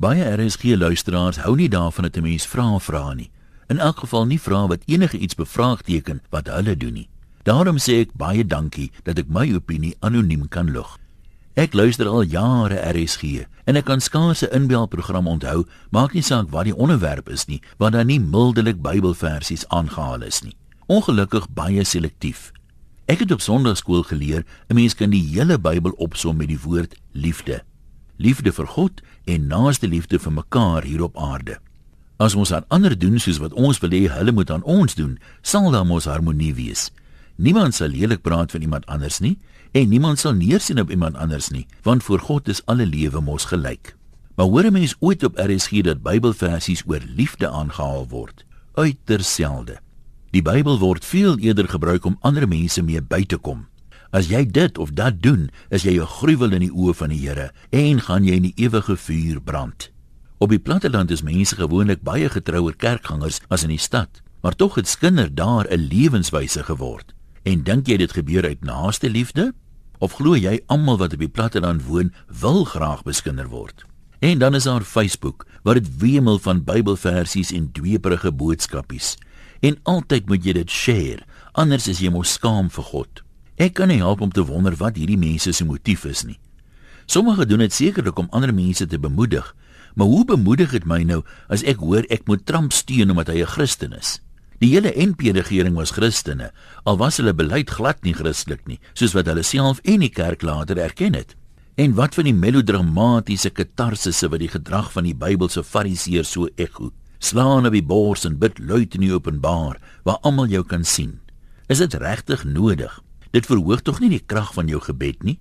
Baie RSG luisteraars hou nie daarvan dat 'n mens vra vra nie. In elk geval nie vra wat enige iets bevraagteken wat hulle doen nie. Daarom sê ek baie dankie dat ek my opinie anoniem kan lug. Ek luister al jare RSG en ek kan skaars 'n inbelprogram onthou, maak nie saak wat die onderwerp is nie, waar daar nie mildelik Bybelversies aangehaal is nie. Ongelukkig baie selektief. Ek het op Sondagskool geleer 'n mens kan die hele Bybel opsom met die woord liefde. Liefde vir God en naaste liefde vir mekaar hier op aarde. As ons aan ander doen soos wat ons wil hê hulle moet aan ons doen, sal daar mos harmonie wees. Niemand sal lelik praat van iemand anders nie en niemand sal neersien op iemand anders nie, want voor God is alle lewe mos gelyk. Maar hoor 'n mens ooit op RSG dat Bybelversies oor liefde aangehaal word? Uiters selde. Die Bybel word veel eerder gebruik om ander mense mee by te kom. As jy dit of dat doen, is jy 'n gruwel in die oë van die Here en gaan jy in die ewige vuur brand. Op die platteland is mense gewoonlik baie getrouer kerkgangers as in die stad, maar tog het skinder daar 'n lewenswyse geword. En dink jy dit gebeur uit naaste liefde? Of glo jy almal wat op die platteland woon wil graag beskinder word? En dan is daar Facebook, waar dit wemel van Bybelversies en dweeprige boodskapies. En altyd moet jy dit share, anders is jy mos skaam vir God. Ek kan nie help om te wonder wat hierdie mense se motief is nie. Sommige doen dit sekerlik om ander mense te bemoedig, maar hoe bemoedig dit my nou as ek hoor ek moet Trump steun omdat hy 'n Christen is? Die hele NP-regering was Christene, al was hulle beleid glad nie Christelik nie, soos wat hulle self en die kerk later erken het. En wat van die melodramatiese katarsisse wat die gedrag van die Bybelse Fariseërs so ekho? Slaan op die bors en bid luid in die openbaar waar almal jou kan sien. Is dit regtig nodig? Dit verhoog tog nie die krag van jou gebed nie?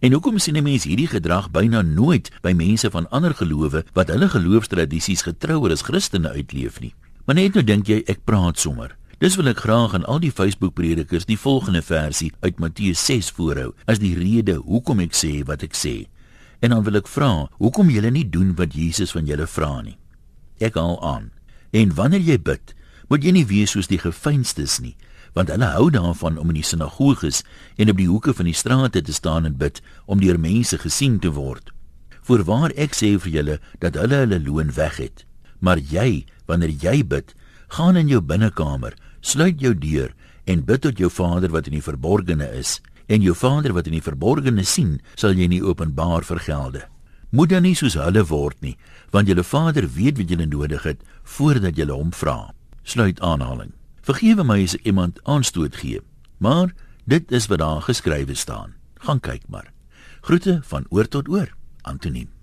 En hoekom sien 'n mens hierdie gedrag byna nooit by mense van ander gelowe wat hulle geloofstradisies getrouer as Christene uitleef nie? Maar net nou dink jy ek praat sommer. Dis wil ek graag aan al die Facebook-predikers die volgende versie uit Matteus 6 voorhou as die rede hoekom ek sê wat ek sê. En dan wil ek vra, hoekom julle nie doen wat Jesus van julle vra nie? Ek haal aan. En wanneer jy bid, moet jy nie wees soos die gefeinstes nie, want hulle hou daarvan om in die sinagoges en op die hoeke van die strate te staan en bid om deur mense gesien te word. Voorwaar ek sê vir julle dat hulle hulle loon weg het. Maar jy wanneer jy bid, gaan in jou binnekamer, sluit jou deur en bid tot jou Vader wat in die verborgene is, en jou Vader wat in die verborgene sien, sal jy nie openbaar vergelde. Moet dan nie soos hulle word nie, want julle Vader weet wat julle nodig het voordat julle hom vra. Sluit aanhaling. Vergewe my as iemand aanstoot gee, maar dit is wat daar geskrywe staan. Gaan kyk maar. Groete van oor tot oor. Antoniem